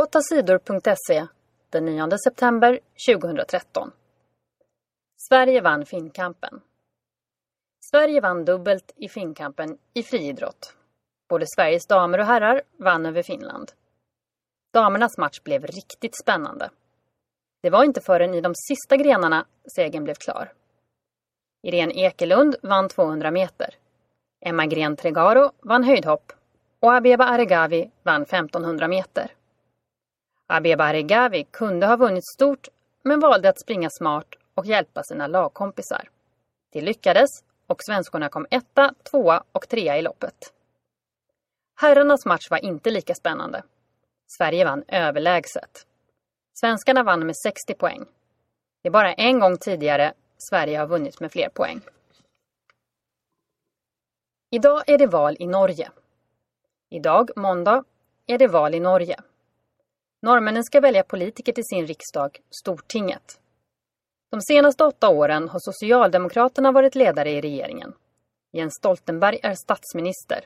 8sidor.se den 9 september 2013. Sverige vann Finnkampen. Sverige vann dubbelt i Finnkampen i friidrott. Både Sveriges damer och herrar vann över Finland. Damernas match blev riktigt spännande. Det var inte förrän i de sista grenarna segern blev klar. Irene Ekelund vann 200 meter. Emma Gren Tregaro vann höjdhopp och Abeba Aregawi vann 1500 meter. Abeba Aregawi kunde ha vunnit stort men valde att springa smart och hjälpa sina lagkompisar. Det lyckades och svenskorna kom etta, tvåa och trea i loppet. Herrarnas match var inte lika spännande. Sverige vann överlägset. Svenskarna vann med 60 poäng. Det är bara en gång tidigare Sverige har vunnit med fler poäng. Idag är det val i Norge. Idag, måndag, är det val i Norge. Norrmännen ska välja politiker till sin riksdag, Stortinget. De senaste åtta åren har Socialdemokraterna varit ledare i regeringen. Jens Stoltenberg är statsminister.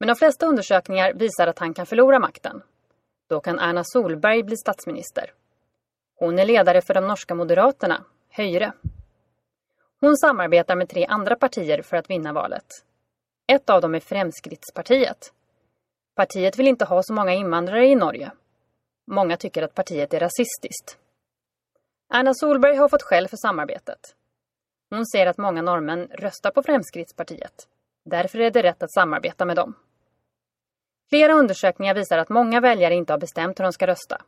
Men de flesta undersökningar visar att han kan förlora makten. Då kan Erna Solberg bli statsminister. Hon är ledare för de norska moderaterna, Höyre. Hon samarbetar med tre andra partier för att vinna valet. Ett av dem är Fremskrittspartiet. Partiet vill inte ha så många invandrare i Norge. Många tycker att partiet är rasistiskt. Erna Solberg har fått skäll för samarbetet. Hon ser att många norrmän röstar på Fremskrittspartiet. Därför är det rätt att samarbeta med dem. Flera undersökningar visar att många väljare inte har bestämt hur de ska rösta.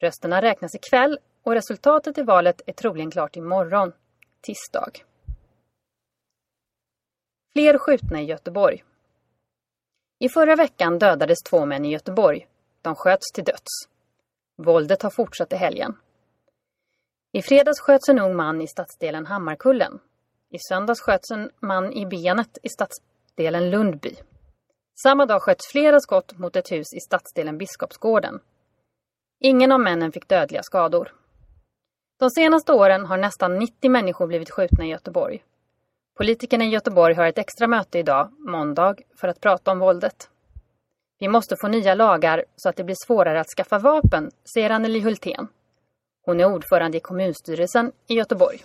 Rösterna räknas ikväll och resultatet i valet är troligen klart imorgon, tisdag. Fler skjutna i Göteborg. I förra veckan dödades två män i Göteborg. De sköts till döds. Våldet har fortsatt i helgen. I fredags sköts en ung man i stadsdelen Hammarkullen. I söndags sköts en man i benet i stadsdelen Lundby. Samma dag sköts flera skott mot ett hus i stadsdelen Biskopsgården. Ingen av männen fick dödliga skador. De senaste åren har nästan 90 människor blivit skjutna i Göteborg. Politikerna i Göteborg har ett extra möte idag, måndag, för att prata om våldet. Vi måste få nya lagar så att det blir svårare att skaffa vapen, säger Anneli Hultén. Hon är ordförande i kommunstyrelsen i Göteborg.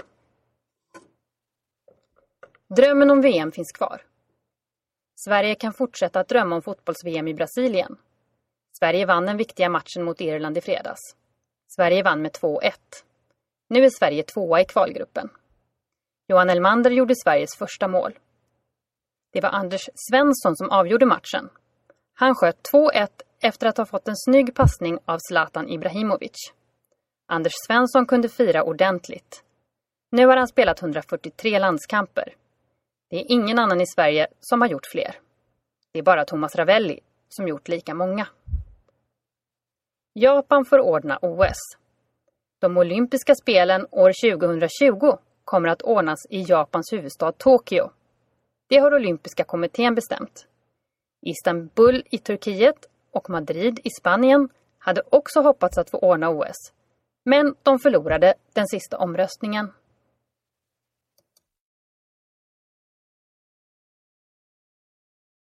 Drömmen om VM finns kvar. Sverige kan fortsätta att drömma om fotbolls-VM i Brasilien. Sverige vann den viktiga matchen mot Irland i fredags. Sverige vann med 2-1. Nu är Sverige tvåa i kvalgruppen. Johan Elmander gjorde Sveriges första mål. Det var Anders Svensson som avgjorde matchen. Han sköt 2-1 efter att ha fått en snygg passning av Zlatan Ibrahimovic. Anders Svensson kunde fira ordentligt. Nu har han spelat 143 landskamper. Det är ingen annan i Sverige som har gjort fler. Det är bara Thomas Ravelli som gjort lika många. Japan får ordna OS. De olympiska spelen år 2020 kommer att ordnas i Japans huvudstad Tokyo. Det har olympiska kommittén bestämt. Istanbul i Turkiet och Madrid i Spanien hade också hoppats att få ordna OS. Men de förlorade den sista omröstningen.